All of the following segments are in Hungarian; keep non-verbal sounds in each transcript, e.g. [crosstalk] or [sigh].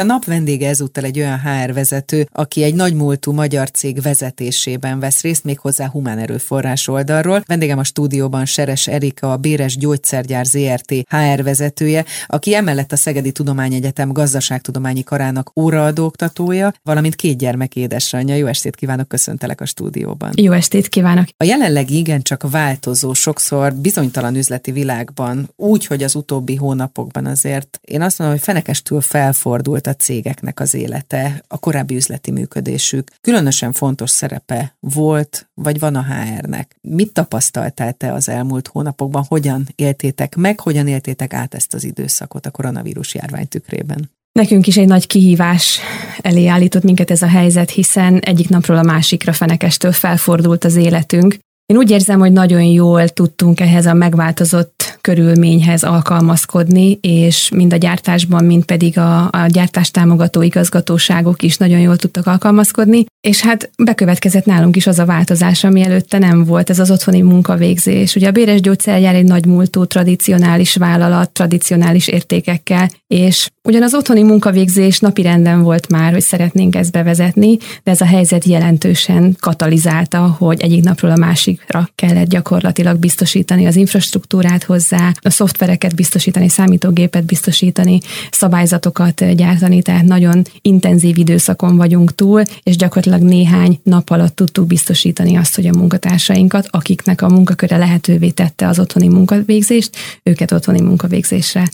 A nap vendége ezúttal egy olyan HR vezető, aki egy nagymúltú magyar cég vezetésében vesz részt, méghozzá humán erőforrás oldalról. Vendégem a stúdióban Seres Erika, a Béres Gyógyszergyár ZRT HR vezetője, aki emellett a Szegedi Tudományegyetem gazdaságtudományi karának óraadóktatója, valamint két gyermek édesanyja. Jó estét kívánok, köszöntelek a stúdióban. Jó estét kívánok! A jelenlegi igencsak változó, sokszor bizonytalan üzleti világban, úgy, hogy az utóbbi hónapokban azért én azt mondom, hogy fenekestül felfordult a cégeknek az élete, a korábbi üzleti működésük. Különösen fontos szerepe volt, vagy van a HR-nek. Mit tapasztaltál te az elmúlt hónapokban? Hogyan éltétek meg, hogyan éltétek át ezt az időszakot a koronavírus járvány tükrében? Nekünk is egy nagy kihívás elé állított minket ez a helyzet, hiszen egyik napról a másikra fenekestől felfordult az életünk. Én úgy érzem, hogy nagyon jól tudtunk ehhez a megváltozott körülményhez alkalmazkodni, és mind a gyártásban, mind pedig a, a gyártás támogató igazgatóságok is nagyon jól tudtak alkalmazkodni, és hát bekövetkezett nálunk is az a változás, ami előtte nem volt, ez az otthoni munkavégzés. Ugye a Béres Gyógyszergyár egy nagy múltú, tradicionális vállalat, tradicionális értékekkel, és ugyan az otthoni munkavégzés napirenden volt már, hogy szeretnénk ezt bevezetni, de ez a helyzet jelentősen katalizálta, hogy egyik napról a másikra kellett gyakorlatilag biztosítani az infrastruktúrát hozzá, a szoftvereket biztosítani, számítógépet biztosítani, szabályzatokat gyártani, tehát nagyon intenzív időszakon vagyunk túl, és gyakorlatilag néhány nap alatt tudtuk biztosítani azt, hogy a munkatársainkat, akiknek a munkaköre lehetővé tette az otthoni munkavégzést, őket otthoni munkavégzésre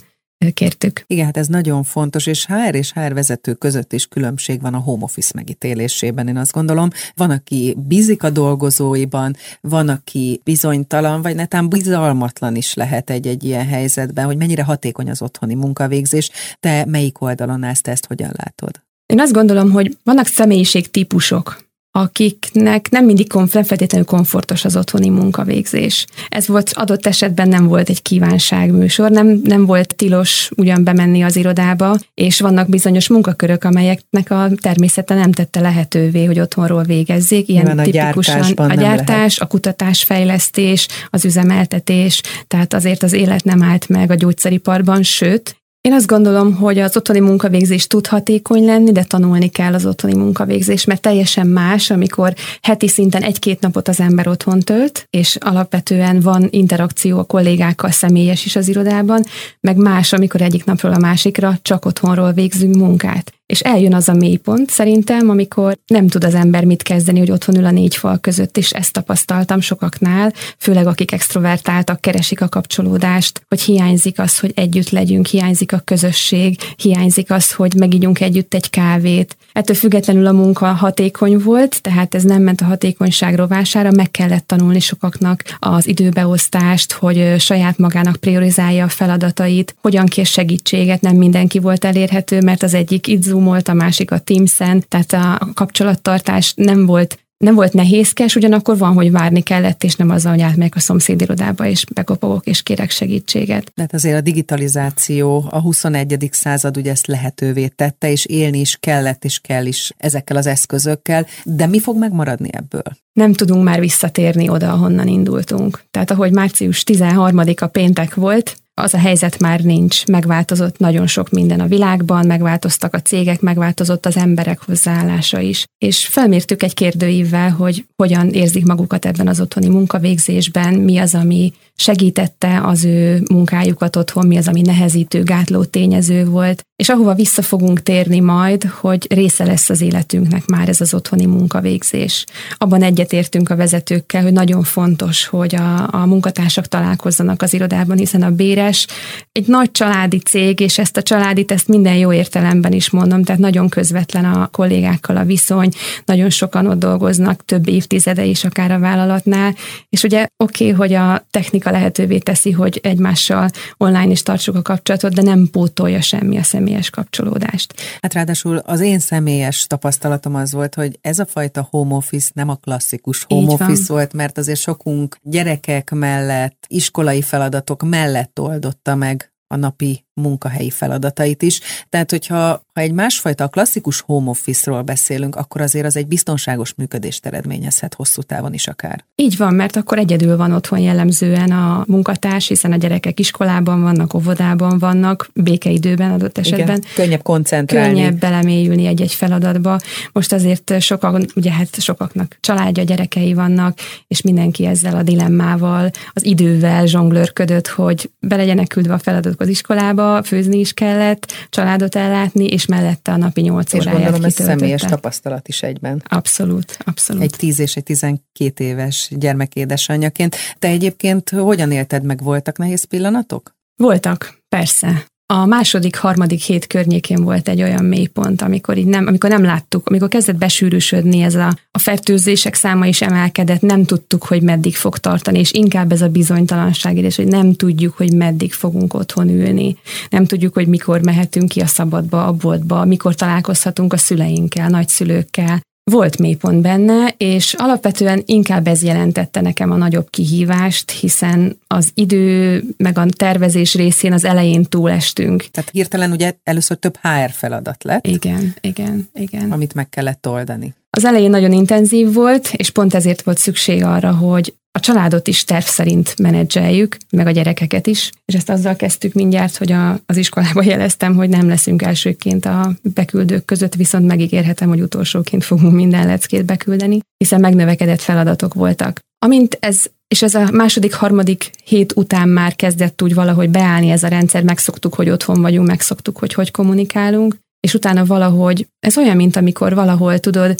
kértük. Igen, hát ez nagyon fontos, és HR és HR vezető között is különbség van a home office megítélésében, én azt gondolom. Van, aki bízik a dolgozóiban, van, aki bizonytalan, vagy netán bizalmatlan is lehet egy-egy ilyen helyzetben, hogy mennyire hatékony az otthoni munkavégzés. Te melyik oldalon állsz, te ezt hogyan látod? Én azt gondolom, hogy vannak személyiségtípusok, akiknek nem mindig konf- nem feltétlenül komfortos az otthoni munkavégzés. Ez volt adott esetben nem volt egy kívánságműsor, nem, nem volt tilos ugyan bemenni az irodába, és vannak bizonyos munkakörök, amelyeknek a természete nem tette lehetővé, hogy otthonról végezzék. Ilyen Nyilván tipikusan a, a gyártás, a kutatásfejlesztés, az üzemeltetés, tehát azért az élet nem állt meg a gyógyszeriparban, sőt, én azt gondolom, hogy az otthoni munkavégzés tud hatékony lenni, de tanulni kell az otthoni munkavégzés, mert teljesen más, amikor heti szinten egy-két napot az ember otthon tölt, és alapvetően van interakció a kollégákkal személyes is az irodában, meg más, amikor egyik napról a másikra csak otthonról végzünk munkát. És eljön az a mélypont szerintem, amikor nem tud az ember mit kezdeni, hogy otthon ül a négy fal között, és ezt tapasztaltam sokaknál, főleg akik extrovertáltak, keresik a kapcsolódást, hogy hiányzik az, hogy együtt legyünk, hiányzik a közösség, hiányzik az, hogy megígyunk együtt egy kávét. Ettől függetlenül a munka hatékony volt, tehát ez nem ment a hatékonyság rovására, meg kellett tanulni sokaknak az időbeosztást, hogy saját magának priorizálja a feladatait, hogyan kér segítséget, nem mindenki volt elérhető, mert az egyik itt zoomolt, a másik a Teams-en, tehát a kapcsolattartás nem volt nem volt nehézkes, ugyanakkor van, hogy várni kellett, és nem azzal, hogy átmegyek a szomszédirodába, és bekopogok, és kérek segítséget. De hát azért a digitalizáció, a 21. század ugye ezt lehetővé tette, és élni is kellett, és kell is ezekkel az eszközökkel, de mi fog megmaradni ebből? nem tudunk már visszatérni oda, ahonnan indultunk. Tehát ahogy március 13-a péntek volt, az a helyzet már nincs, megváltozott nagyon sok minden a világban, megváltoztak a cégek, megváltozott az emberek hozzáállása is. És felmértük egy kérdőívvel, hogy hogyan érzik magukat ebben az otthoni munkavégzésben, mi az, ami segítette az ő munkájukat otthon, mi az, ami nehezítő, gátló tényező volt, és ahova vissza fogunk térni majd, hogy része lesz az életünknek már ez az otthoni munkavégzés. Abban egyetértünk a vezetőkkel, hogy nagyon fontos, hogy a, a munkatársak találkozzanak az irodában, hiszen a Béres egy nagy családi cég, és ezt a családit, ezt minden jó értelemben is mondom, tehát nagyon közvetlen a kollégákkal a viszony, nagyon sokan ott dolgoznak, több évtizede is akár a vállalatnál, és ugye oké, okay, hogy a technika lehetővé teszi, hogy egymással online is tartsuk a kapcsolatot, de nem pótolja semmi a személyes kapcsolódást. Hát ráadásul az én személyes tapasztalatom az volt, hogy ez a fajta home office nem a klasszikus home Így office van. volt, mert azért sokunk gyerekek mellett, iskolai feladatok mellett oldotta meg a napi munkahelyi feladatait is. Tehát, hogyha ha egy másfajta klasszikus home office-ról beszélünk, akkor azért az egy biztonságos működést eredményezhet hosszú távon is akár. Így van, mert akkor egyedül van otthon jellemzően a munkatárs, hiszen a gyerekek iskolában vannak, óvodában vannak, békeidőben adott esetben. Igen, könnyebb koncentrálni. Könnyebb belemélyülni egy-egy feladatba. Most azért sokak, ugye hát sokaknak családja, gyerekei vannak, és mindenki ezzel a dilemmával, az idővel zsonglőrködött, hogy be legyenek küldve a feladatok az iskolába, főzni is kellett, családot ellátni, és mellette a napi nyolc óráját És gondolom, ez személyes tapasztalat is egyben. Abszolút, abszolút. Egy tíz és egy tizenkét éves gyermekédesanyjaként. Te egyébként hogyan élted meg? Voltak nehéz pillanatok? Voltak, persze. A második, harmadik hét környékén volt egy olyan mélypont, amikor így nem, amikor nem láttuk, amikor kezdett besűrűsödni ez a, a fertőzések száma is emelkedett, nem tudtuk, hogy meddig fog tartani, és inkább ez a bizonytalanság, és hogy nem tudjuk, hogy meddig fogunk otthon ülni. Nem tudjuk, hogy mikor mehetünk ki a szabadba, a boltba, mikor találkozhatunk a szüleinkkel, nagyszülőkkel. Volt mélypont benne, és alapvetően inkább ez jelentette nekem a nagyobb kihívást, hiszen az idő meg a tervezés részén az elején túlestünk. Tehát hirtelen ugye először több HR feladat lett. Igen, igen, igen. Amit meg kellett oldani. Az elején nagyon intenzív volt, és pont ezért volt szükség arra, hogy a családot is terv szerint menedzseljük, meg a gyerekeket is, és ezt azzal kezdtük mindjárt, hogy a, az iskolába [laughs] jeleztem, hogy nem leszünk elsőként a beküldők között, viszont megígérhetem, hogy utolsóként fogunk minden leckét beküldeni, hiszen megnövekedett feladatok voltak. Amint ez és ez a második, harmadik hét után már kezdett úgy valahogy beállni ez a rendszer, megszoktuk, hogy otthon vagyunk, megszoktuk, hogy hogy kommunikálunk, és utána valahogy, ez olyan, mint amikor valahol tudod,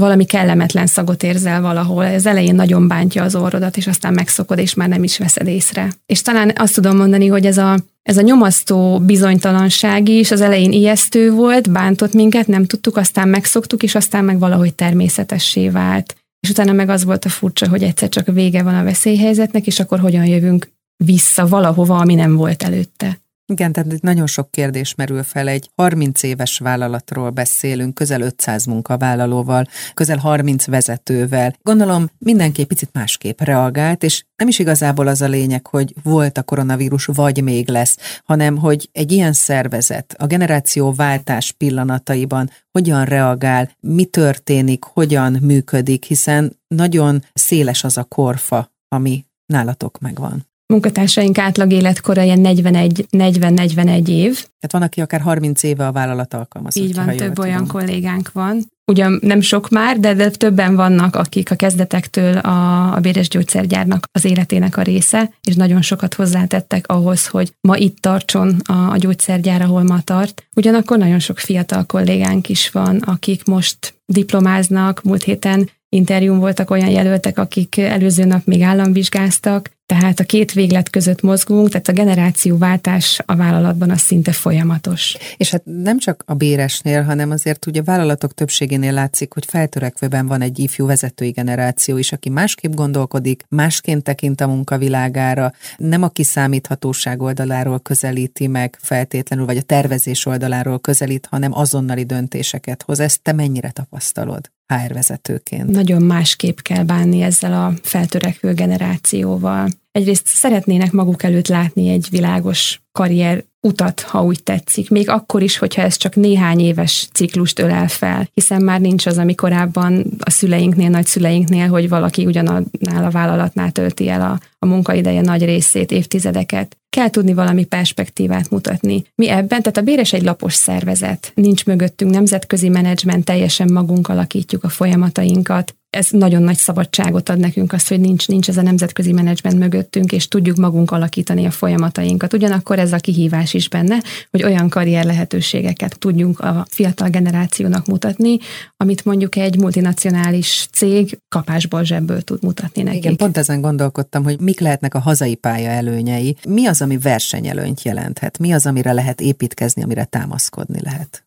valami kellemetlen szagot érzel valahol, ez elején nagyon bántja az orrodat, és aztán megszokod, és már nem is veszed észre. És talán azt tudom mondani, hogy ez a, ez a nyomasztó bizonytalanság is az elején ijesztő volt, bántott minket, nem tudtuk, aztán megszoktuk, és aztán meg valahogy természetessé vált. És utána meg az volt a furcsa, hogy egyszer csak vége van a veszélyhelyzetnek, és akkor hogyan jövünk vissza valahova, ami nem volt előtte. Igen, tehát nagyon sok kérdés merül fel. Egy 30 éves vállalatról beszélünk, közel 500 munkavállalóval, közel 30 vezetővel. Gondolom mindenki egy picit másképp reagált, és nem is igazából az a lényeg, hogy volt a koronavírus, vagy még lesz, hanem hogy egy ilyen szervezet a generációváltás pillanataiban hogyan reagál, mi történik, hogyan működik, hiszen nagyon széles az a korfa, ami nálatok megvan munkatársaink átlag életkora ilyen 41-41 év. Tehát van, aki akár 30 éve a vállalat alkalmazott. Így van, több olyan tudom. kollégánk van. Ugyan nem sok már, de, de többen vannak, akik a kezdetektől a, a béres gyógyszergyárnak az életének a része, és nagyon sokat hozzátettek ahhoz, hogy ma itt tartson a, a gyógyszergyár, ahol ma tart. Ugyanakkor nagyon sok fiatal kollégánk is van, akik most diplomáznak, múlt héten interjún voltak olyan jelöltek, akik előző nap még államvizsgáztak, tehát a két véglet között mozgunk, tehát a generációváltás a vállalatban az szinte folyamatos. És hát nem csak a béresnél, hanem azért ugye a vállalatok többségénél látszik, hogy feltörekvőben van egy ifjú vezetői generáció is, aki másképp gondolkodik, másként tekint a munkavilágára, nem a kiszámíthatóság oldaláról közelíti meg feltétlenül, vagy a tervezés oldaláról közelít, hanem azonnali döntéseket hoz. Ezt te mennyire tapasztalod? HR vezetőként. Nagyon másképp kell bánni ezzel a feltörekvő generációval. Egyrészt szeretnének maguk előtt látni egy világos karrier utat, ha úgy tetszik. Még akkor is, hogyha ez csak néhány éves ciklust ölel fel, hiszen már nincs az, ami korábban a szüleinknél, nagyszüleinknél, hogy valaki ugyanannál a vállalatnál tölti el a, a munkaideje nagy részét, évtizedeket. Kell tudni valami perspektívát mutatni. Mi ebben, tehát a Béres egy lapos szervezet, nincs mögöttünk nemzetközi menedzsment, teljesen magunk alakítjuk a folyamatainkat, ez nagyon nagy szabadságot ad nekünk azt, hogy nincs, nincs ez a nemzetközi menedzsment mögöttünk, és tudjuk magunk alakítani a folyamatainkat. Ugyanakkor ez a kihívás is benne, hogy olyan karrier lehetőségeket tudjunk a fiatal generációnak mutatni, amit mondjuk egy multinacionális cég kapásból zsebből tud mutatni nekik. Igen, pont ezen gondolkodtam, hogy mik lehetnek a hazai pálya előnyei, mi az, ami versenyelőnyt jelenthet, mi az, amire lehet építkezni, amire támaszkodni lehet.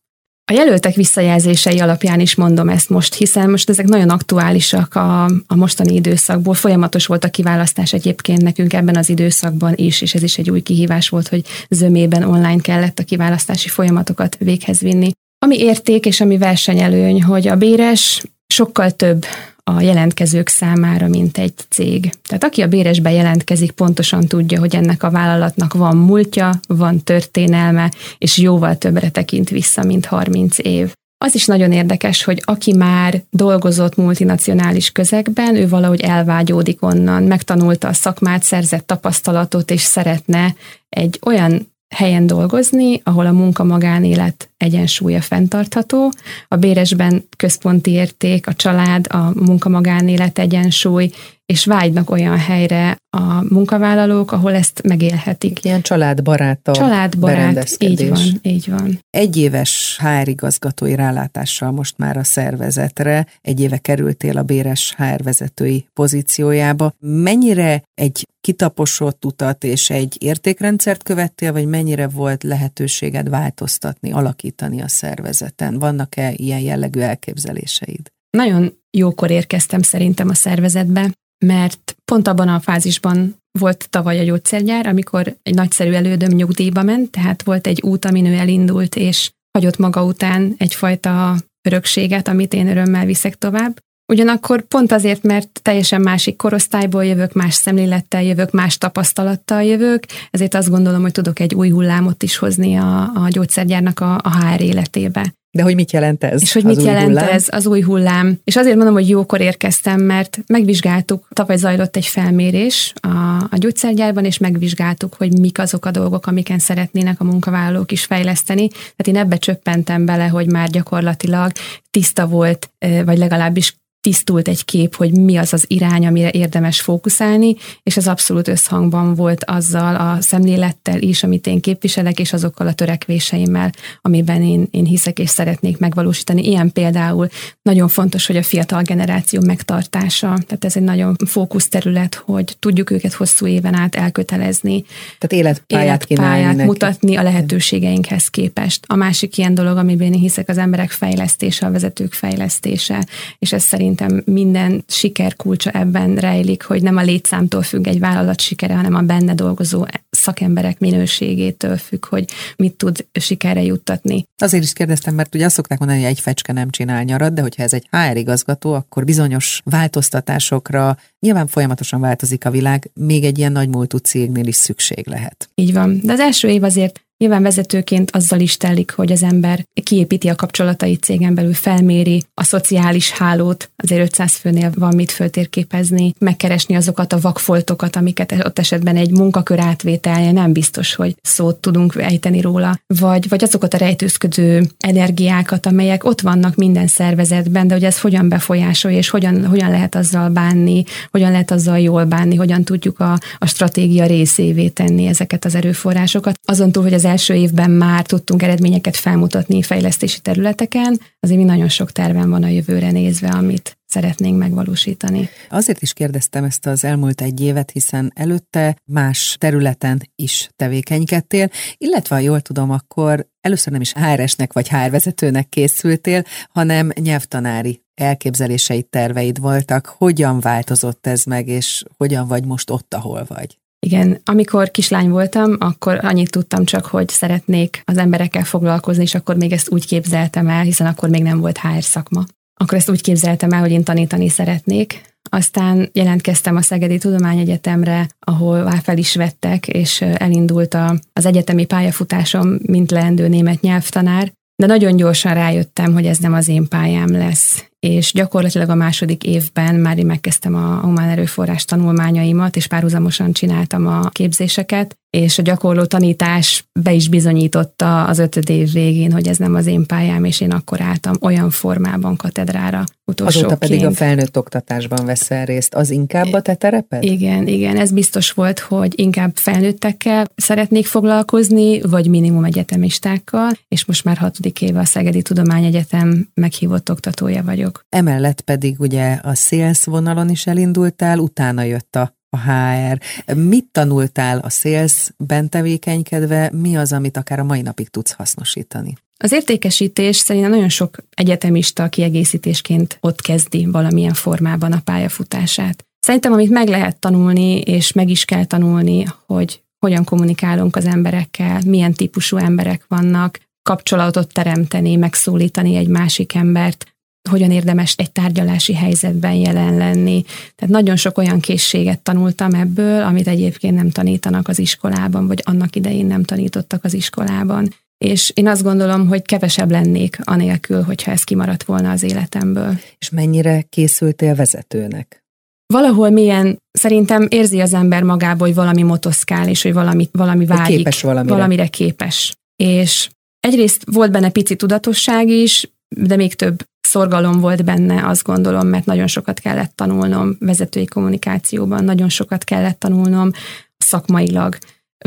A jelöltek visszajelzései alapján is mondom ezt most, hiszen most ezek nagyon aktuálisak a, a mostani időszakból. Folyamatos volt a kiválasztás egyébként nekünk ebben az időszakban is, és ez is egy új kihívás volt, hogy zömében online kellett a kiválasztási folyamatokat véghez vinni. Ami érték és ami versenyelőny, hogy a béres sokkal több a jelentkezők számára, mint egy cég. Tehát aki a béresbe jelentkezik, pontosan tudja, hogy ennek a vállalatnak van múltja, van történelme, és jóval többre tekint vissza, mint 30 év. Az is nagyon érdekes, hogy aki már dolgozott multinacionális közegben, ő valahogy elvágyódik onnan, megtanulta a szakmát, szerzett tapasztalatot, és szeretne egy olyan helyen dolgozni, ahol a munka-magánélet egyensúlya fenntartható. A béresben központi érték, a család, a munka-magánélet egyensúly, és vágynak olyan helyre a munkavállalók, ahol ezt megélhetik. Ilyen családbarát a Családbarát, így van, így van. Egy éves HR igazgatói rálátással most már a szervezetre, egy éve kerültél a béres HR vezetői pozíciójába. Mennyire egy kitaposott utat és egy értékrendszert követtél, vagy mennyire volt lehetőséged változtatni, alakítani a szervezeten? Vannak-e ilyen jellegű elképzeléseid? Nagyon jókor érkeztem szerintem a szervezetbe, mert pont abban a fázisban volt tavaly a gyógyszergyár, amikor egy nagyszerű elődöm nyugdíjba ment, tehát volt egy út, amin ő elindult, és hagyott maga után egyfajta örökséget, amit én örömmel viszek tovább. Ugyanakkor pont azért, mert teljesen másik korosztályból jövök, más szemlélettel jövök, más tapasztalattal jövök, ezért azt gondolom, hogy tudok egy új hullámot is hozni a, a gyógyszergyárnak a, a HR életébe. De hogy mit jelent ez? És hogy mit jelent hullám? ez az új hullám? És azért mondom, hogy jókor érkeztem, mert megvizsgáltuk, tavaly zajlott egy felmérés a, a gyógyszergyárban, és megvizsgáltuk, hogy mik azok a dolgok, amiken szeretnének a munkavállalók is fejleszteni. Tehát én ebbe csöppentem bele, hogy már gyakorlatilag tiszta volt, vagy legalábbis tisztult egy kép, hogy mi az az irány, amire érdemes fókuszálni, és ez abszolút összhangban volt azzal a szemlélettel is, amit én képviselek, és azokkal a törekvéseimmel, amiben én, én hiszek és szeretnék megvalósítani. Ilyen például nagyon fontos, hogy a fiatal generáció megtartása, tehát ez egy nagyon fókuszterület, hogy tudjuk őket hosszú éven át elkötelezni. Tehát életpályát, életpályát mutatni a lehetőségeinkhez képest. A másik ilyen dolog, amiben én hiszek, az emberek fejlesztése, a vezetők fejlesztése, és ez szerint szerintem minden siker kulcsa ebben rejlik, hogy nem a létszámtól függ egy vállalat sikere, hanem a benne dolgozó szakemberek minőségétől függ, hogy mit tud sikerre juttatni. Azért is kérdeztem, mert ugye azt szokták mondani, hogy egy fecske nem csinál nyarat, de hogyha ez egy HR igazgató, akkor bizonyos változtatásokra nyilván folyamatosan változik a világ, még egy ilyen nagy múltú cégnél is szükség lehet. Így van. De az első év azért Nyilván vezetőként azzal is telik, hogy az ember kiépíti a kapcsolatait cégen belül, felméri a szociális hálót, azért 500 főnél van mit föltérképezni, megkeresni azokat a vakfoltokat, amiket ott esetben egy munkakör átvételje nem biztos, hogy szót tudunk ejteni róla, vagy, vagy azokat a rejtőzködő energiákat, amelyek ott vannak minden szervezetben, de hogy ez hogyan befolyásolja, és hogyan, hogyan lehet azzal bánni, hogyan lehet azzal jól bánni, hogyan tudjuk a, a stratégia részévé tenni ezeket az erőforrásokat. Azon túl, hogy az első évben már tudtunk eredményeket felmutatni fejlesztési területeken, azért mi nagyon sok terven van a jövőre nézve, amit szeretnénk megvalósítani. Azért is kérdeztem ezt az elmúlt egy évet, hiszen előtte más területen is tevékenykedtél, illetve ha jól tudom, akkor először nem is HR-esnek vagy HR vezetőnek készültél, hanem nyelvtanári elképzeleseid, terveid voltak. Hogyan változott ez meg, és hogyan vagy most ott, ahol vagy? Igen, amikor kislány voltam, akkor annyit tudtam csak, hogy szeretnék az emberekkel foglalkozni, és akkor még ezt úgy képzeltem el, hiszen akkor még nem volt HR szakma. Akkor ezt úgy képzeltem el, hogy én tanítani szeretnék. Aztán jelentkeztem a Szegedi Tudományegyetemre, ahol fel is vettek, és elindult a, az egyetemi pályafutásom, mint leendő német nyelvtanár, de nagyon gyorsan rájöttem, hogy ez nem az én pályám lesz, és gyakorlatilag a második évben már én megkezdtem a humán erőforrás tanulmányaimat, és párhuzamosan csináltam a képzéseket, és a gyakorló tanítás be is bizonyította az ötöd év végén, hogy ez nem az én pályám, és én akkor álltam olyan formában katedrára utolsóként. Azóta pedig a felnőtt oktatásban veszel részt. Az inkább a te tereped? Igen, igen, ez biztos volt, hogy inkább felnőttekkel szeretnék foglalkozni, vagy minimum egyetemistákkal, és most már hatodik éve a Szegedi Tudományegyetem meghívott oktatója vagyok. Emellett pedig ugye a sales vonalon is elindultál, utána jött a a HR. Mit tanultál a sales-ben tevékenykedve, mi az, amit akár a mai napig tudsz hasznosítani? Az értékesítés szerintem nagyon sok egyetemista kiegészítésként ott kezdi valamilyen formában a pályafutását. Szerintem, amit meg lehet tanulni, és meg is kell tanulni, hogy hogyan kommunikálunk az emberekkel, milyen típusú emberek vannak, kapcsolatot teremteni, megszólítani egy másik embert, hogyan érdemes egy tárgyalási helyzetben jelen lenni. Tehát nagyon sok olyan készséget tanultam ebből, amit egyébként nem tanítanak az iskolában, vagy annak idején nem tanítottak az iskolában. És én azt gondolom, hogy kevesebb lennék anélkül, hogyha ez kimaradt volna az életemből. És mennyire készültél vezetőnek? valahol milyen, szerintem érzi az ember magából, hogy valami motoszkál, és hogy valami, valami vágyik, képes valamire. valamire képes. És egyrészt volt benne pici tudatosság is, de még több szorgalom volt benne, azt gondolom, mert nagyon sokat kellett tanulnom vezetői kommunikációban, nagyon sokat kellett tanulnom szakmailag,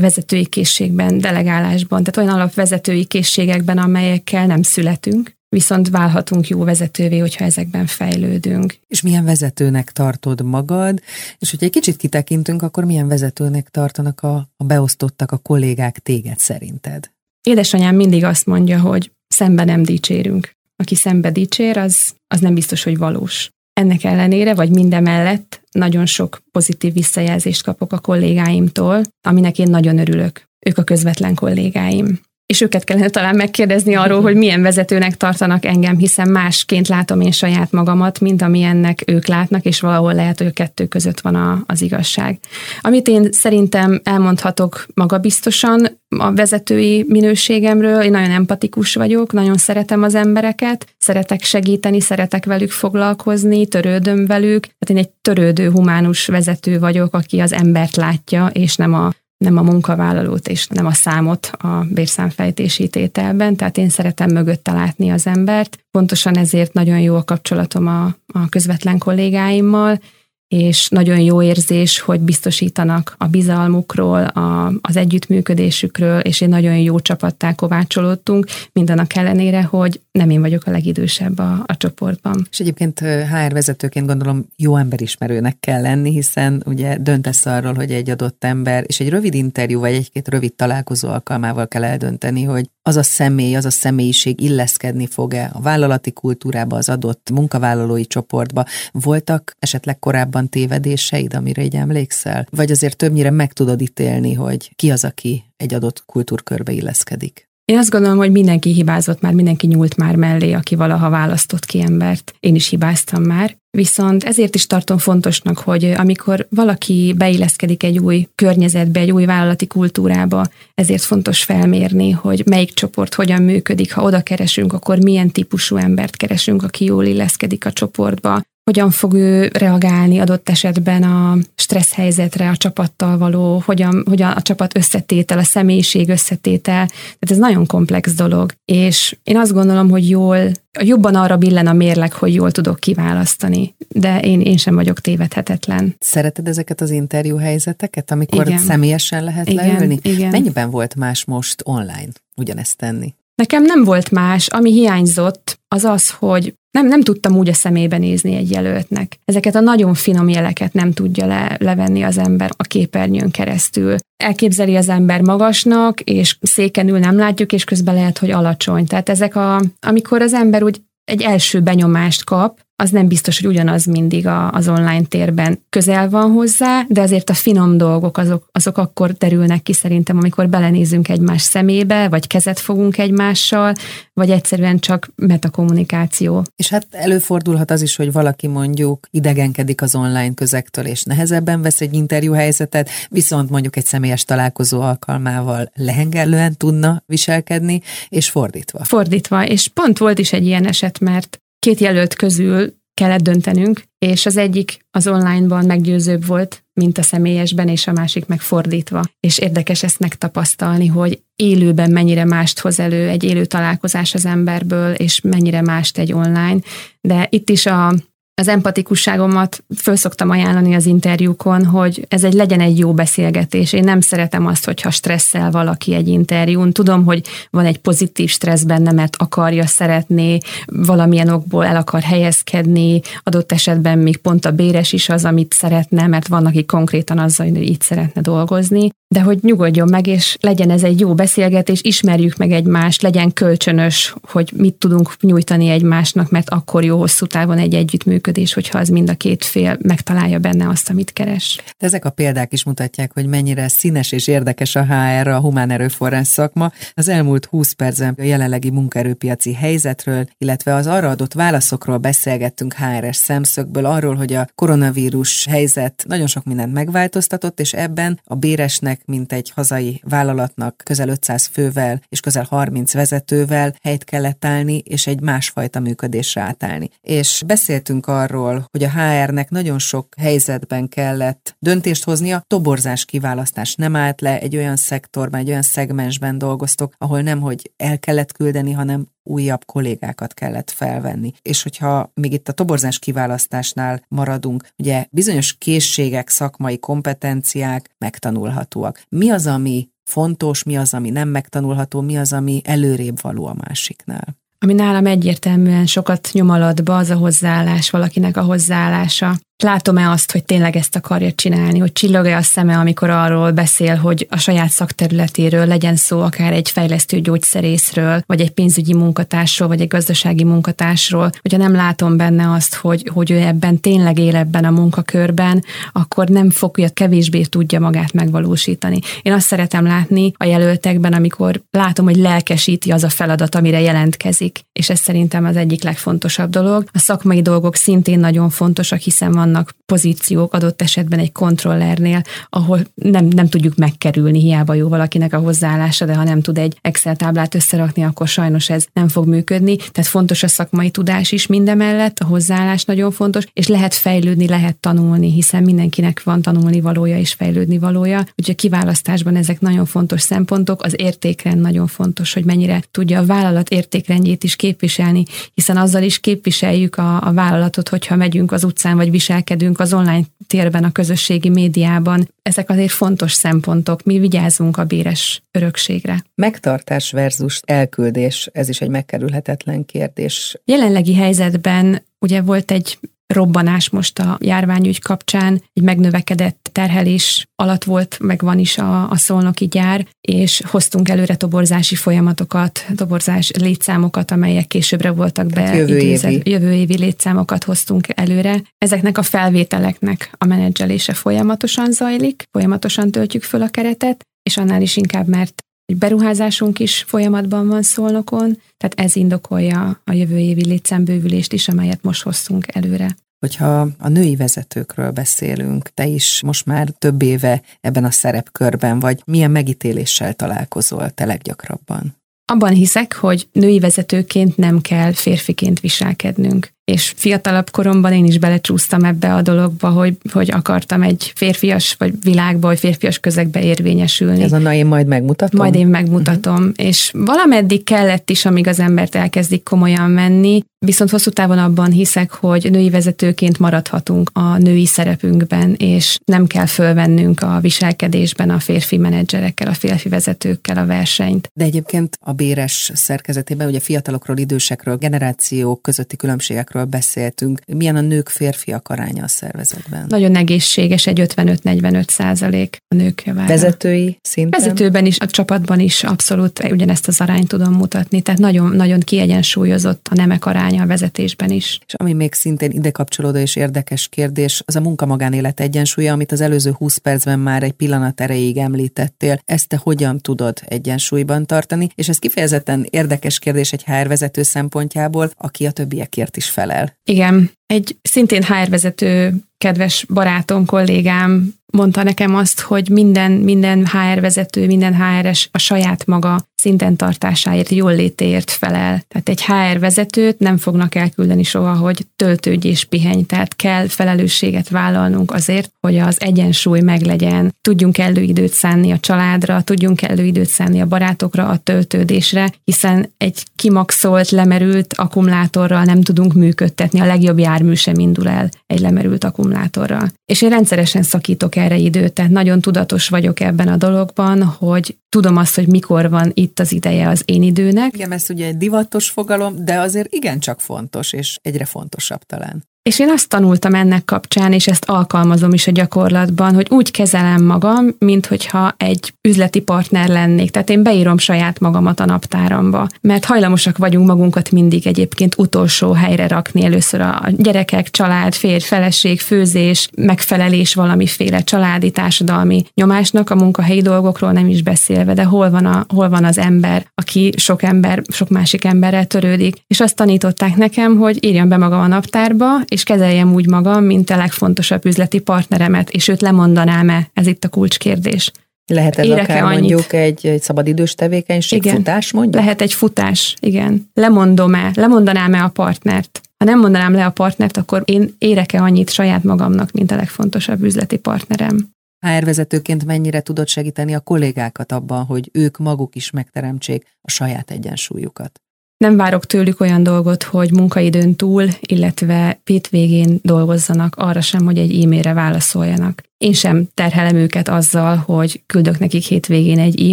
vezetői készségben, delegálásban, tehát olyan alapvezetői készségekben, amelyekkel nem születünk, viszont válhatunk jó vezetővé, hogyha ezekben fejlődünk. És milyen vezetőnek tartod magad, és hogyha egy kicsit kitekintünk, akkor milyen vezetőnek tartanak a, a beosztottak, a kollégák téged szerinted? Édesanyám mindig azt mondja, hogy szembe nem dicsérünk. Aki szembe dicsér, az, az nem biztos, hogy valós. Ennek ellenére, vagy mindemellett nagyon sok pozitív visszajelzést kapok a kollégáimtól, aminek én nagyon örülök. Ők a közvetlen kollégáim és őket kellene talán megkérdezni arról, hogy milyen vezetőnek tartanak engem, hiszen másként látom én saját magamat, mint amilyennek ők látnak, és valahol lehet, hogy a kettő között van a, az igazság. Amit én szerintem elmondhatok magabiztosan a vezetői minőségemről, én nagyon empatikus vagyok, nagyon szeretem az embereket, szeretek segíteni, szeretek velük foglalkozni, törődöm velük, tehát én egy törődő, humánus vezető vagyok, aki az embert látja, és nem a nem a munkavállalót és nem a számot a bérszámfejtési tételben, tehát én szeretem mögötte látni az embert. Pontosan ezért nagyon jó a kapcsolatom a, a közvetlen kollégáimmal, és nagyon jó érzés, hogy biztosítanak a bizalmukról, a, az együttműködésükről, és egy nagyon jó csapattá kovácsolódtunk, mindannak ellenére, hogy nem én vagyok a legidősebb a, a csoportban. És egyébként HR vezetőként gondolom jó emberismerőnek kell lenni, hiszen ugye döntesz arról, hogy egy adott ember, és egy rövid interjú vagy egy-két rövid találkozó alkalmával kell eldönteni, hogy az a személy, az a személyiség illeszkedni fog-e a vállalati kultúrába, az adott munkavállalói csoportba. Voltak esetleg korábban tévedéseid, amire így emlékszel? Vagy azért többnyire meg tudod ítélni, hogy ki az, aki egy adott kultúrkörbe illeszkedik? Én azt gondolom, hogy mindenki hibázott már, mindenki nyúlt már mellé, aki valaha választott ki embert. Én is hibáztam már. Viszont ezért is tartom fontosnak, hogy amikor valaki beilleszkedik egy új környezetbe, egy új vállalati kultúrába, ezért fontos felmérni, hogy melyik csoport hogyan működik. Ha oda keresünk, akkor milyen típusú embert keresünk, aki jól illeszkedik a csoportba, hogyan fog ő reagálni adott esetben a stressz helyzetre, a csapattal való, hogyan, hogyan a csapat összetétel, a személyiség összetétel. Tehát ez nagyon komplex dolog. És én azt gondolom, hogy jól, jobban arra billen a mérleg, hogy jól tudok kiválasztani. De én, én sem vagyok tévedhetetlen. Szereted ezeket az interjú helyzeteket, amikor igen. személyesen lehet igen, leülni? Igen. Mennyiben volt más most online ugyanezt tenni? Nekem nem volt más, ami hiányzott, az az, hogy nem, nem tudtam úgy a szemébe nézni egy jelöltnek. Ezeket a nagyon finom jeleket nem tudja le, levenni az ember a képernyőn keresztül. Elképzeli az ember magasnak, és széken ül nem látjuk, és közben lehet, hogy alacsony. Tehát ezek a, amikor az ember úgy egy első benyomást kap, az nem biztos, hogy ugyanaz mindig a, az online térben közel van hozzá, de azért a finom dolgok azok, azok akkor terülnek ki szerintem, amikor belenézünk egymás szemébe, vagy kezet fogunk egymással, vagy egyszerűen csak metakommunikáció. És hát előfordulhat az is, hogy valaki mondjuk idegenkedik az online közektől, és nehezebben vesz egy interjú helyzetet, viszont mondjuk egy személyes találkozó alkalmával lehengerlően tudna viselkedni, és fordítva. Fordítva, és pont volt is egy ilyen eset, mert két jelölt közül kellett döntenünk, és az egyik az onlineban meggyőzőbb volt, mint a személyesben, és a másik megfordítva. És érdekes ezt megtapasztalni, hogy élőben mennyire mást hoz elő egy élő találkozás az emberből, és mennyire mást egy online. De itt is a, az empatikusságomat föl szoktam ajánlani az interjúkon, hogy ez egy legyen egy jó beszélgetés. Én nem szeretem azt, hogyha stresszel valaki egy interjún. Tudom, hogy van egy pozitív stressz benne, mert akarja, szeretné, valamilyen okból el akar helyezkedni, adott esetben még pont a béres is az, amit szeretne, mert van, aki konkrétan azzal, hogy így szeretne dolgozni. De hogy nyugodjon meg, és legyen ez egy jó beszélgetés, ismerjük meg egymást, legyen kölcsönös, hogy mit tudunk nyújtani egymásnak, mert akkor jó hosszú távon egy együttműködés, hogyha az mind a két fél megtalálja benne azt, amit keres. Ezek a példák is mutatják, hogy mennyire színes és érdekes a HR, a humán erőforrás szakma. Az elmúlt 20 percben a jelenlegi munkaerőpiaci helyzetről, illetve az arra adott válaszokról beszélgettünk HR-es szemszögből, arról, hogy a koronavírus helyzet nagyon sok mindent megváltoztatott, és ebben a béresnek, mint egy hazai vállalatnak közel 500 fővel és közel 30 vezetővel helyt kellett állni, és egy másfajta működésre átállni. És beszéltünk arról, hogy a HR-nek nagyon sok helyzetben kellett döntést hoznia, toborzás kiválasztás nem állt le, egy olyan szektorban, egy olyan szegmensben dolgoztok, ahol nem, hogy el kellett küldeni, hanem újabb kollégákat kellett felvenni. És hogyha még itt a toborzás kiválasztásnál maradunk, ugye bizonyos készségek, szakmai kompetenciák megtanulhatóak. Mi az, ami fontos, mi az, ami nem megtanulható, mi az, ami előrébb való a másiknál? Ami nálam egyértelműen sokat nyom alatba, az a hozzáállás, valakinek a hozzáállása látom-e azt, hogy tényleg ezt akarja csinálni, hogy csillog-e a szeme, amikor arról beszél, hogy a saját szakterületéről legyen szó akár egy fejlesztő gyógyszerészről, vagy egy pénzügyi munkatársról, vagy egy gazdasági munkatársról, hogyha nem látom benne azt, hogy, hogy ő ebben tényleg él ebben a munkakörben, akkor nem fogja, kevésbé tudja magát megvalósítani. Én azt szeretem látni a jelöltekben, amikor látom, hogy lelkesíti az a feladat, amire jelentkezik, és ez szerintem az egyik legfontosabb dolog. A szakmai dolgok szintén nagyon fontosak, hiszen van vannak pozíciók adott esetben egy kontrollernél, ahol nem, nem tudjuk megkerülni, hiába jó valakinek a hozzáállása, de ha nem tud egy Excel táblát összerakni, akkor sajnos ez nem fog működni. Tehát fontos a szakmai tudás is mindemellett, a hozzáállás nagyon fontos, és lehet fejlődni, lehet tanulni, hiszen mindenkinek van tanulni valója és fejlődni valója. Úgyhogy a kiválasztásban ezek nagyon fontos szempontok, az értékrend nagyon fontos, hogy mennyire tudja a vállalat értékrendjét is képviselni, hiszen azzal is képviseljük a, a vállalatot, hogyha megyünk az utcán, vagy visel viselkedünk az online térben, a közösségi médiában. Ezek azért fontos szempontok, mi vigyázunk a béres örökségre. Megtartás versus elküldés, ez is egy megkerülhetetlen kérdés. Jelenlegi helyzetben ugye volt egy robbanás most a járványügy kapcsán, egy megnövekedett terhelés alatt volt, meg van is a, a szolnoki gyár, és hoztunk előre toborzási folyamatokat, toborzás létszámokat, amelyek későbbre voltak be. Jövő évi. jövő évi létszámokat hoztunk előre. Ezeknek a felvételeknek a menedzselése folyamatosan zajlik, folyamatosan töltjük föl a keretet, és annál is inkább, mert beruházásunk is folyamatban van szolnokon, tehát ez indokolja a jövő évi létszámbővülést is, amelyet most hoztunk előre. Hogyha a női vezetőkről beszélünk, te is most már több éve ebben a szerepkörben vagy, milyen megítéléssel találkozol te leggyakrabban? Abban hiszek, hogy női vezetőként nem kell férfiként viselkednünk és fiatalabb koromban én is belecsúsztam ebbe a dologba, hogy, hogy akartam egy férfias vagy világba, vagy férfias közegbe érvényesülni. Ez a na én majd megmutatom? Majd én megmutatom, uh-huh. és valameddig kellett is, amíg az embert elkezdik komolyan menni, viszont hosszú távon abban hiszek, hogy női vezetőként maradhatunk a női szerepünkben, és nem kell fölvennünk a viselkedésben a férfi menedzserekkel, a férfi vezetőkkel a versenyt. De egyébként a béres szerkezetében, ugye fiatalokról, idősekről, generációk közötti különbségekről nőkről beszéltünk. Milyen a nők-férfiak aránya a szervezetben? Nagyon egészséges, egy 55-45 százalék a nők javára. Vezetői szinten? Vezetőben is, a csapatban is abszolút ugyanezt az arányt tudom mutatni, tehát nagyon, nagyon kiegyensúlyozott a nemek aránya a vezetésben is. És ami még szintén ide kapcsolódó és érdekes kérdés, az a munka-magánélet egyensúlya, amit az előző 20 percben már egy pillanat erejéig említettél. Ezt te hogyan tudod egyensúlyban tartani? És ez kifejezetten érdekes kérdés egy HR vezető szempontjából, aki a többiekért is fel felel. Igen, egy szintén HR vezető kedves barátom, kollégám mondta nekem azt, hogy minden, minden HR vezető, minden HR-es a saját maga szinten tartásáért, jól létéért felel. Tehát egy HR vezetőt nem fognak elküldeni soha, hogy töltődj és pihenj, tehát kell felelősséget vállalnunk azért, hogy az egyensúly meglegyen, tudjunk időt szánni a családra, tudjunk időt szánni a barátokra, a töltődésre, hiszen egy kimaxolt, lemerült akkumulátorral nem tudunk működtetni, a legjobb jármű sem indul el egy lemerült akkumulátorral. És én rendszeresen szakítok erre időt, tehát nagyon tudatos vagyok ebben a dologban, hogy tudom azt, hogy mikor van itt az ideje az én időnek. Igen, ez ugye egy divatos fogalom, de azért igencsak fontos, és egyre fontosabb talán. És én azt tanultam ennek kapcsán, és ezt alkalmazom is a gyakorlatban, hogy úgy kezelem magam, mint hogyha egy üzleti partner lennék. Tehát én beírom saját magamat a naptáramba, mert hajlamosak vagyunk magunkat mindig egyébként utolsó helyre rakni. Először a gyerekek, család, férj, feleség, főzés, megfelelés valamiféle családi, társadalmi nyomásnak, a munkahelyi dolgokról nem is beszélve, de hol van, a, hol van az ember, aki sok ember, sok másik emberrel törődik. És azt tanították nekem, hogy írjam be magam a naptárba, kezeljem úgy magam, mint a legfontosabb üzleti partneremet, és őt lemondanám-e? Ez itt a kulcskérdés. Lehet ez Érek akár annyit? mondjuk egy, egy szabadidős tevékenység, igen. futás mondjuk? Lehet egy futás, igen. Lemondom-e, lemondanám-e a partnert? Ha nem mondanám le a partnert, akkor én érek-e annyit saját magamnak, mint a legfontosabb üzleti partnerem? HR vezetőként mennyire tudod segíteni a kollégákat abban, hogy ők maguk is megteremtsék a saját egyensúlyukat? Nem várok tőlük olyan dolgot, hogy munkaidőn túl, illetve végén dolgozzanak arra sem, hogy egy e-mailre válaszoljanak én sem terhelem őket azzal, hogy küldök nekik hétvégén egy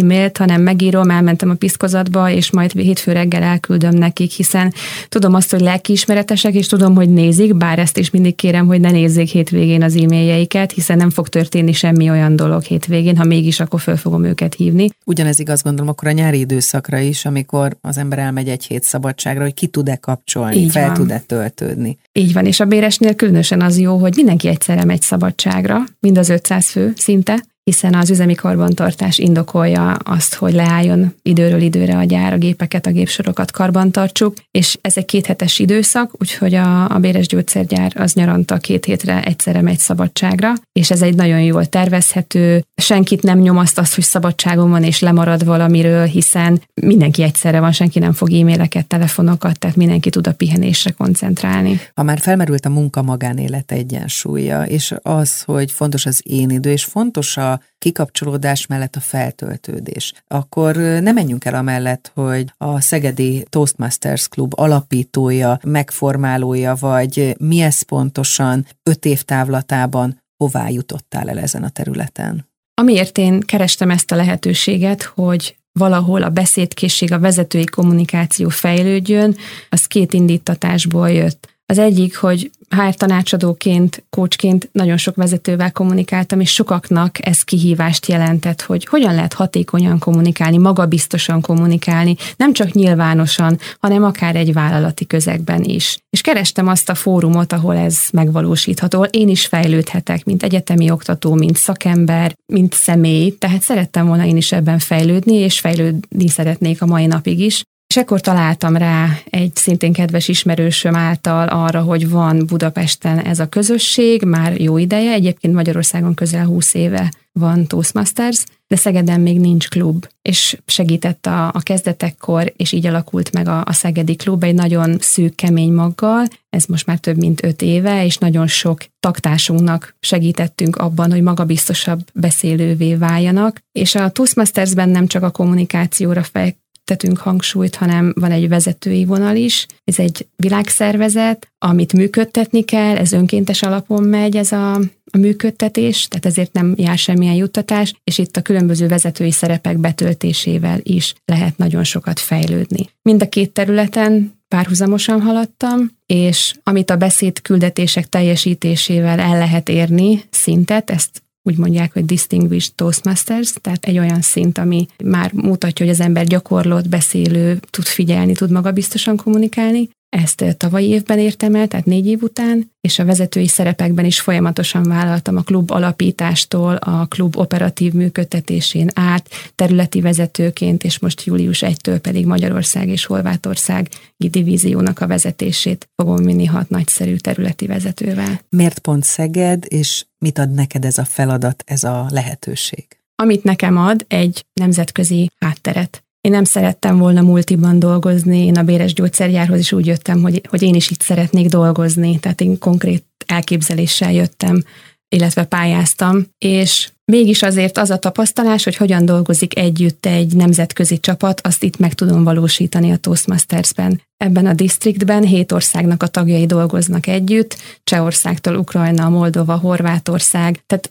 e-mailt, hanem megírom, elmentem a piszkozatba, és majd hétfő reggel elküldöm nekik, hiszen tudom azt, hogy lelkiismeretesek, és tudom, hogy nézik, bár ezt is mindig kérem, hogy ne nézzék hétvégén az e-mailjeiket, hiszen nem fog történni semmi olyan dolog hétvégén, ha mégis, akkor föl fogom őket hívni. Ugyanez igaz gondolom akkor a nyári időszakra is, amikor az ember elmegy egy hét szabadságra, hogy ki tud-e kapcsolni, Így fel tud-e töltődni. Így van, és a béresnél különösen az jó, hogy mindenki egyszerre megy szabadságra, mind az 500 fő szinte, hiszen az üzemi karbantartás indokolja azt, hogy leálljon időről időre a gyár, a gépeket, a gépsorokat karbantartsuk, és ez egy kéthetes időszak, úgyhogy a, a Béres Gyógyszergyár az nyaranta két hétre egyszerre megy szabadságra, és ez egy nagyon jól tervezhető, senkit nem nyomaszt azt, hogy szabadságon van és lemarad valamiről, hiszen mindenki egyszerre van, senki nem fog e-maileket, telefonokat, tehát mindenki tud a pihenésre koncentrálni. Ha már felmerült a munka magánélet egyensúlya, és az, hogy fontos az én idő, és fontos a kikapcsolódás mellett a feltöltődés. Akkor ne menjünk el amellett, hogy a Szegedi Toastmasters Club alapítója, megformálója, vagy mi ez pontosan öt év távlatában hová jutottál el ezen a területen? Amiért én kerestem ezt a lehetőséget, hogy valahol a beszédkészség, a vezetői kommunikáció fejlődjön, az két indítatásból jött. Az egyik, hogy HR tanácsadóként, coachként nagyon sok vezetővel kommunikáltam, és sokaknak ez kihívást jelentett, hogy hogyan lehet hatékonyan kommunikálni, magabiztosan kommunikálni, nem csak nyilvánosan, hanem akár egy vállalati közegben is. És kerestem azt a fórumot, ahol ez megvalósítható, én is fejlődhetek, mint egyetemi oktató, mint szakember, mint személy, tehát szerettem volna én is ebben fejlődni, és fejlődni szeretnék a mai napig is. És ekkor találtam rá egy szintén kedves ismerősöm által arra, hogy van Budapesten ez a közösség, már jó ideje, egyébként Magyarországon közel 20 éve van Toastmasters, de Szegeden még nincs klub, és segített a, a kezdetekkor, és így alakult meg a, a Szegedi klub egy nagyon szűk, kemény maggal, ez most már több mint öt éve, és nagyon sok taktársunknak segítettünk abban, hogy magabiztosabb beszélővé váljanak, és a Toastmastersben nem csak a kommunikációra fej, tetünk hangsúlyt, hanem van egy vezetői vonal is. Ez egy világszervezet, amit működtetni kell, ez önkéntes alapon megy ez a, a működtetés, tehát ezért nem jár semmilyen juttatás, és itt a különböző vezetői szerepek betöltésével is lehet nagyon sokat fejlődni. Mind a két területen párhuzamosan haladtam, és amit a beszéd küldetések teljesítésével el lehet érni szintet, ezt úgy mondják, hogy Distinguished Toastmasters, tehát egy olyan szint, ami már mutatja, hogy az ember gyakorlott, beszélő, tud figyelni, tud magabiztosan kommunikálni. Ezt tavalyi évben értem el, tehát négy év után, és a vezetői szerepekben is folyamatosan vállaltam a klub alapítástól, a klub operatív működtetésén át, területi vezetőként, és most július 1-től pedig Magyarország és Horvátország divíziónak a vezetését fogom vinni hat nagyszerű területi vezetővel. Miért pont Szeged, és mit ad neked ez a feladat, ez a lehetőség? Amit nekem ad, egy nemzetközi hátteret. Én nem szerettem volna multiban dolgozni, én a Béres Gyógyszergyárhoz is úgy jöttem, hogy, hogy én is itt szeretnék dolgozni, tehát én konkrét elképzeléssel jöttem, illetve pályáztam, és mégis azért az a tapasztalás, hogy hogyan dolgozik együtt egy nemzetközi csapat, azt itt meg tudom valósítani a Toastmasters-ben. Ebben a disztriktben hét országnak a tagjai dolgoznak együtt, Csehországtól Ukrajna, Moldova, Horvátország, tehát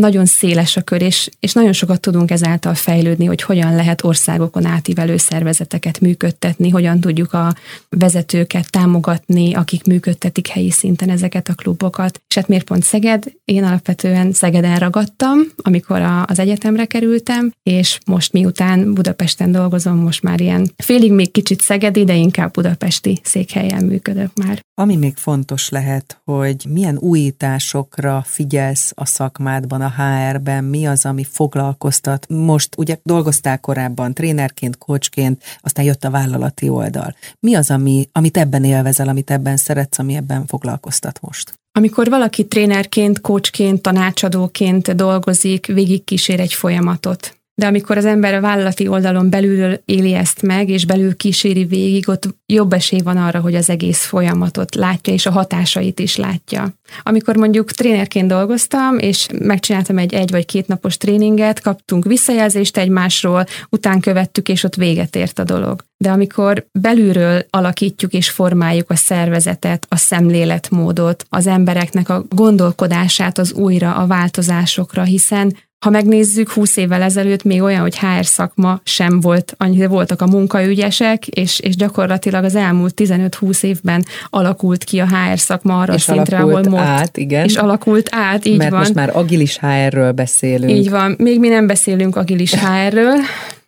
nagyon széles a kör, és, és nagyon sokat tudunk ezáltal fejlődni, hogy hogyan lehet országokon átívelő szervezeteket működtetni, hogyan tudjuk a vezetőket támogatni, akik működtetik helyi szinten ezeket a klubokat. És hát miért pont Szeged? Én alapvetően Szegeden ragadtam, amikor a, az egyetemre kerültem, és most miután Budapesten dolgozom, most már ilyen félig még kicsit Szegedi, de inkább budapesti székhelyen működök már. Ami még fontos lehet, hogy milyen újításokra figyelsz a szakmádban, a HR-ben, mi az, ami foglalkoztat. Most ugye dolgoztál korábban trénerként, coachként, aztán jött a vállalati oldal. Mi az, ami, amit ebben élvezel, amit ebben szeretsz, ami ebben foglalkoztat most? Amikor valaki trénerként, coachként, tanácsadóként dolgozik, végigkísér egy folyamatot de amikor az ember a vállalati oldalon belül éli ezt meg, és belül kíséri végig, ott jobb esély van arra, hogy az egész folyamatot látja, és a hatásait is látja. Amikor mondjuk trénerként dolgoztam, és megcsináltam egy egy vagy két napos tréninget, kaptunk visszajelzést egymásról, után követtük, és ott véget ért a dolog. De amikor belülről alakítjuk és formáljuk a szervezetet, a szemléletmódot, az embereknek a gondolkodását az újra, a változásokra, hiszen ha megnézzük, 20 évvel ezelőtt még olyan, hogy HR szakma sem volt, annyira voltak a munkaügyesek, és, és gyakorlatilag az elmúlt 15-20 évben alakult ki a HR szakma arra és szintre, ahol most. át, igen. És alakult át, így Mert van. most már agilis HR-ről beszélünk. Így van. Még mi nem beszélünk agilis HR-ről,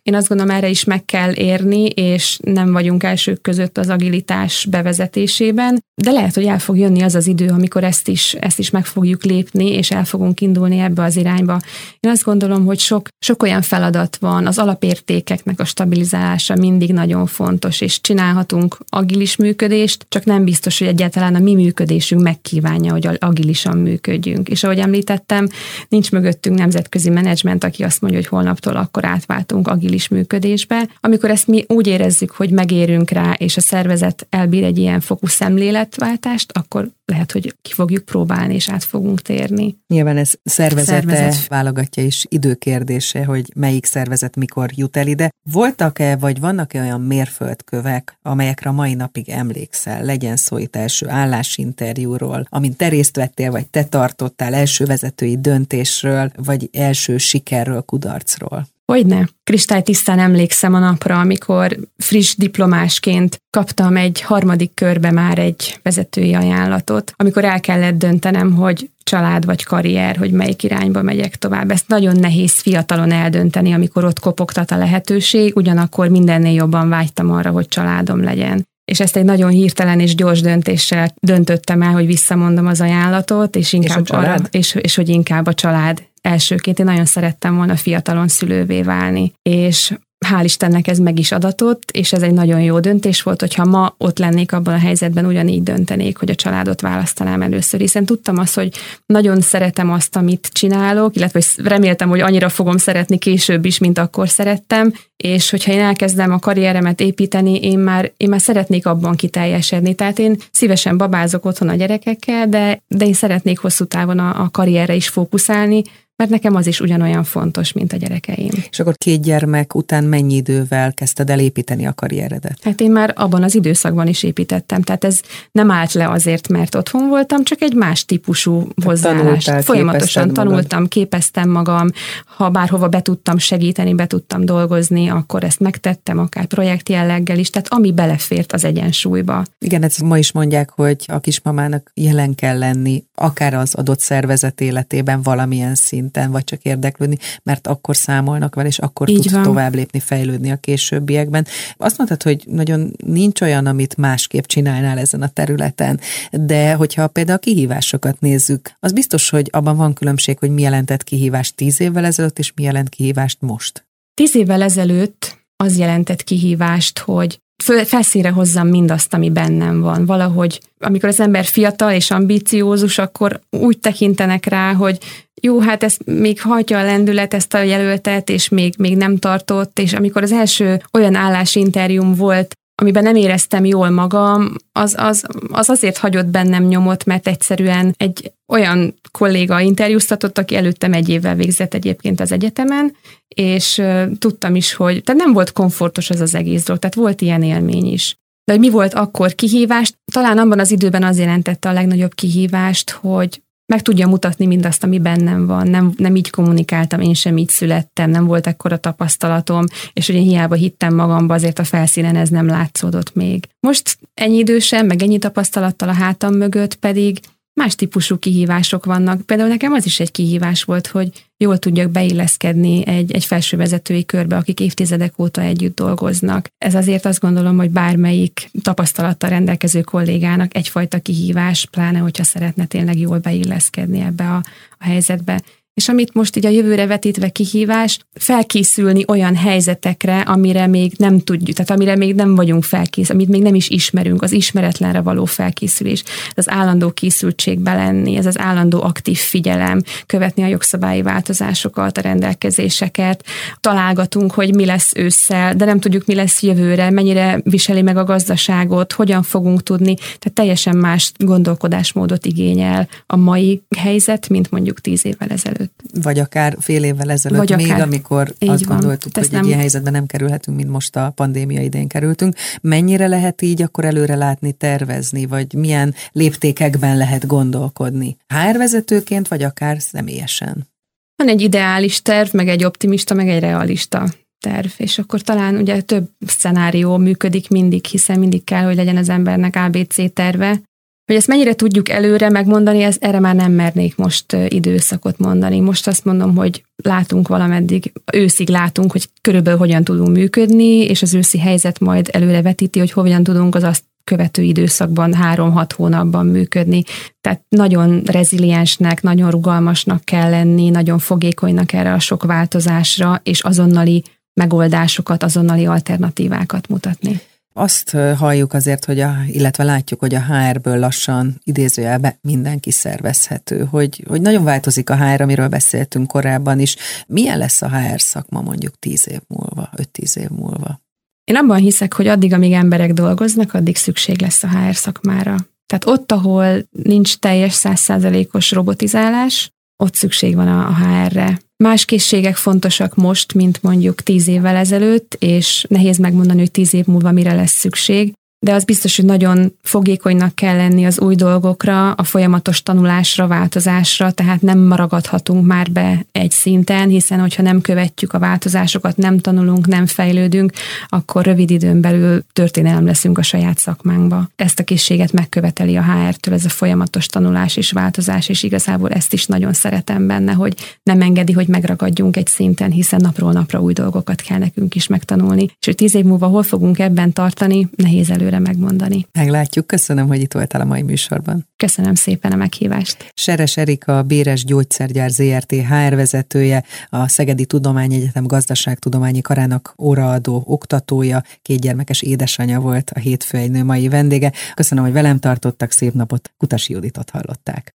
én azt gondolom, erre is meg kell érni, és nem vagyunk elsők között az agilitás bevezetésében, de lehet, hogy el fog jönni az az idő, amikor ezt is, ezt is meg fogjuk lépni, és el fogunk indulni ebbe az irányba. Én azt gondolom, hogy sok, sok olyan feladat van, az alapértékeknek a stabilizálása mindig nagyon fontos, és csinálhatunk agilis működést, csak nem biztos, hogy egyáltalán a mi működésünk megkívánja, hogy agilisan működjünk. És ahogy említettem, nincs mögöttünk nemzetközi menedzsment, aki azt mondja, hogy holnaptól akkor átváltunk agilis agilis működésbe. Amikor ezt mi úgy érezzük, hogy megérünk rá, és a szervezet elbír egy ilyen fokú szemléletváltást, akkor lehet, hogy ki fogjuk próbálni, és át fogunk térni. Nyilván ez szervezete szervezet. válogatja is időkérdése, hogy melyik szervezet mikor jut el ide. Voltak-e, vagy vannak-e olyan mérföldkövek, amelyekre a mai napig emlékszel? Legyen szó itt első állásinterjúról, amint te részt vettél, vagy te tartottál első vezetői döntésről, vagy első sikerről, kudarcról? Hogyne. Kristálytisztán emlékszem a napra, amikor friss diplomásként kaptam egy harmadik körbe már egy vezetői ajánlatot, amikor el kellett döntenem, hogy család vagy karrier, hogy melyik irányba megyek tovább. Ezt nagyon nehéz fiatalon eldönteni, amikor ott kopogtat a lehetőség, ugyanakkor mindennél jobban vágytam arra, hogy családom legyen és ezt egy nagyon hirtelen és gyors döntéssel döntöttem el, hogy visszamondom az ajánlatot, és inkább és, arra, és, és hogy inkább a család elsőként. Én nagyon szerettem volna fiatalon szülővé válni, és hál' Istennek ez meg is adatott, és ez egy nagyon jó döntés volt, hogyha ma ott lennék abban a helyzetben, ugyanígy döntenék, hogy a családot választanám először, hiszen tudtam azt, hogy nagyon szeretem azt, amit csinálok, illetve reméltem, hogy annyira fogom szeretni később is, mint akkor szerettem, és hogyha én elkezdem a karrieremet építeni, én már, én már szeretnék abban kiteljesedni. Tehát én szívesen babázok otthon a gyerekekkel, de, de én szeretnék hosszú távon a, a karrierre is fókuszálni, mert nekem az is ugyanolyan fontos, mint a gyerekeim. És akkor két gyermek után mennyi idővel kezdted el építeni a karrieredet? Hát én már abban az időszakban is építettem, tehát ez nem állt le azért, mert otthon voltam, csak egy más típusú hozzáállást. Folyamatosan tanultam, magad. képeztem magam, ha bárhova be tudtam segíteni, be tudtam dolgozni, akkor ezt megtettem, akár projekt jelleggel is, tehát ami belefért az egyensúlyba. Igen, ezt ma is mondják, hogy a kismamának jelen kell lenni, akár az adott szervezet életében valamilyen szint szinten, vagy csak érdeklődni, mert akkor számolnak vele, és akkor Így tud van. tovább lépni, fejlődni a későbbiekben. Azt mondtad, hogy nagyon nincs olyan, amit másképp csinálnál ezen a területen, de hogyha például a kihívásokat nézzük, az biztos, hogy abban van különbség, hogy mi jelentett kihívást tíz évvel ezelőtt, és mi jelent kihívást most. Tíz évvel ezelőtt az jelentett kihívást, hogy felszínre hozzam mindazt, ami bennem van. Valahogy, amikor az ember fiatal és ambíciózus, akkor úgy tekintenek rá, hogy jó, hát ez még hajtja a lendület ezt a jelöltet, és még, még nem tartott, és amikor az első olyan állásinterjúm volt, amiben nem éreztem jól magam, az, az, az azért hagyott bennem nyomot, mert egyszerűen egy olyan kolléga interjúztatott, aki előttem egy évvel végzett egyébként az egyetemen, és tudtam is, hogy tehát nem volt komfortos az az egész dolog, tehát volt ilyen élmény is. De hogy mi volt akkor kihívást? Talán abban az időben az jelentette a legnagyobb kihívást, hogy meg tudja mutatni mindazt, ami bennem van. Nem, nem így kommunikáltam, én sem így születtem, nem volt ekkora tapasztalatom, és ugye hiába hittem magamba, azért a felszínen ez nem látszódott még. Most ennyi idősen, meg ennyi tapasztalattal a hátam mögött pedig más típusú kihívások vannak. Például nekem az is egy kihívás volt, hogy jól tudjak beilleszkedni egy, egy felsővezetői körbe, akik évtizedek óta együtt dolgoznak. Ez azért azt gondolom, hogy bármelyik tapasztalattal rendelkező kollégának egyfajta kihívás, pláne hogyha szeretne tényleg jól beilleszkedni ebbe a, a helyzetbe. És amit most így a jövőre vetítve kihívás, felkészülni olyan helyzetekre, amire még nem tudjuk, tehát amire még nem vagyunk felkész, amit még nem is ismerünk, az ismeretlenre való felkészülés, az állandó készültségbe lenni, ez az állandó aktív figyelem, követni a jogszabályi változásokat, a rendelkezéseket, találgatunk, hogy mi lesz ősszel, de nem tudjuk, mi lesz jövőre, mennyire viseli meg a gazdaságot, hogyan fogunk tudni, tehát teljesen más gondolkodásmódot igényel a mai helyzet, mint mondjuk tíz évvel ezelőtt ezelőtt. Vagy akár fél évvel ezelőtt, Vagy még akár. amikor Így azt van. gondoltuk, Tesz hogy nem... egy ilyen helyzetben nem kerülhetünk, mint most a pandémia idén kerültünk. Mennyire lehet így akkor előre látni, tervezni, vagy milyen léptékekben lehet gondolkodni? HR vezetőként, vagy akár személyesen? Van egy ideális terv, meg egy optimista, meg egy realista terv, és akkor talán ugye több szenárió működik mindig, hiszen mindig kell, hogy legyen az embernek ABC terve, hogy ezt mennyire tudjuk előre megmondani, ez, erre már nem mernék most időszakot mondani. Most azt mondom, hogy látunk valameddig, őszig látunk, hogy körülbelül hogyan tudunk működni, és az őszi helyzet majd előre vetíti, hogy hogyan tudunk az azt követő időszakban, három-hat hónapban működni. Tehát nagyon reziliensnek, nagyon rugalmasnak kell lenni, nagyon fogékonynak erre a sok változásra, és azonnali megoldásokat, azonnali alternatívákat mutatni. Azt halljuk azért, hogy a, illetve látjuk, hogy a HR-ből lassan idézőjelbe mindenki szervezhető, hogy, hogy nagyon változik a HR, amiről beszéltünk korábban is. Milyen lesz a HR szakma mondjuk tíz év múlva, öt-tíz év múlva? Én abban hiszek, hogy addig, amíg emberek dolgoznak, addig szükség lesz a HR szakmára. Tehát ott, ahol nincs teljes százszázalékos robotizálás, ott szükség van a HR-re. Más készségek fontosak most, mint mondjuk tíz évvel ezelőtt, és nehéz megmondani, hogy tíz év múlva mire lesz szükség de az biztos, hogy nagyon fogékonynak kell lenni az új dolgokra, a folyamatos tanulásra, változásra, tehát nem ragadhatunk már be egy szinten, hiszen hogyha nem követjük a változásokat, nem tanulunk, nem fejlődünk, akkor rövid időn belül történelem leszünk a saját szakmánkba. Ezt a készséget megköveteli a HR-től, ez a folyamatos tanulás és változás, és igazából ezt is nagyon szeretem benne, hogy nem engedi, hogy megragadjunk egy szinten, hiszen napról napra új dolgokat kell nekünk is megtanulni. És hogy tíz év múlva hol fogunk ebben tartani, nehéz elő előre megmondani. Meglátjuk. Köszönöm, hogy itt voltál a mai műsorban. Köszönöm szépen a meghívást. Seres Erika, a Béres Gyógyszergyár ZRT HR vezetője, a Szegedi Tudományegyetem Gazdaságtudományi Karának óraadó oktatója, két gyermekes édesanyja volt a hétfő egy nő mai vendége. Köszönöm, hogy velem tartottak, szép napot, Kutasi Juditot hallották.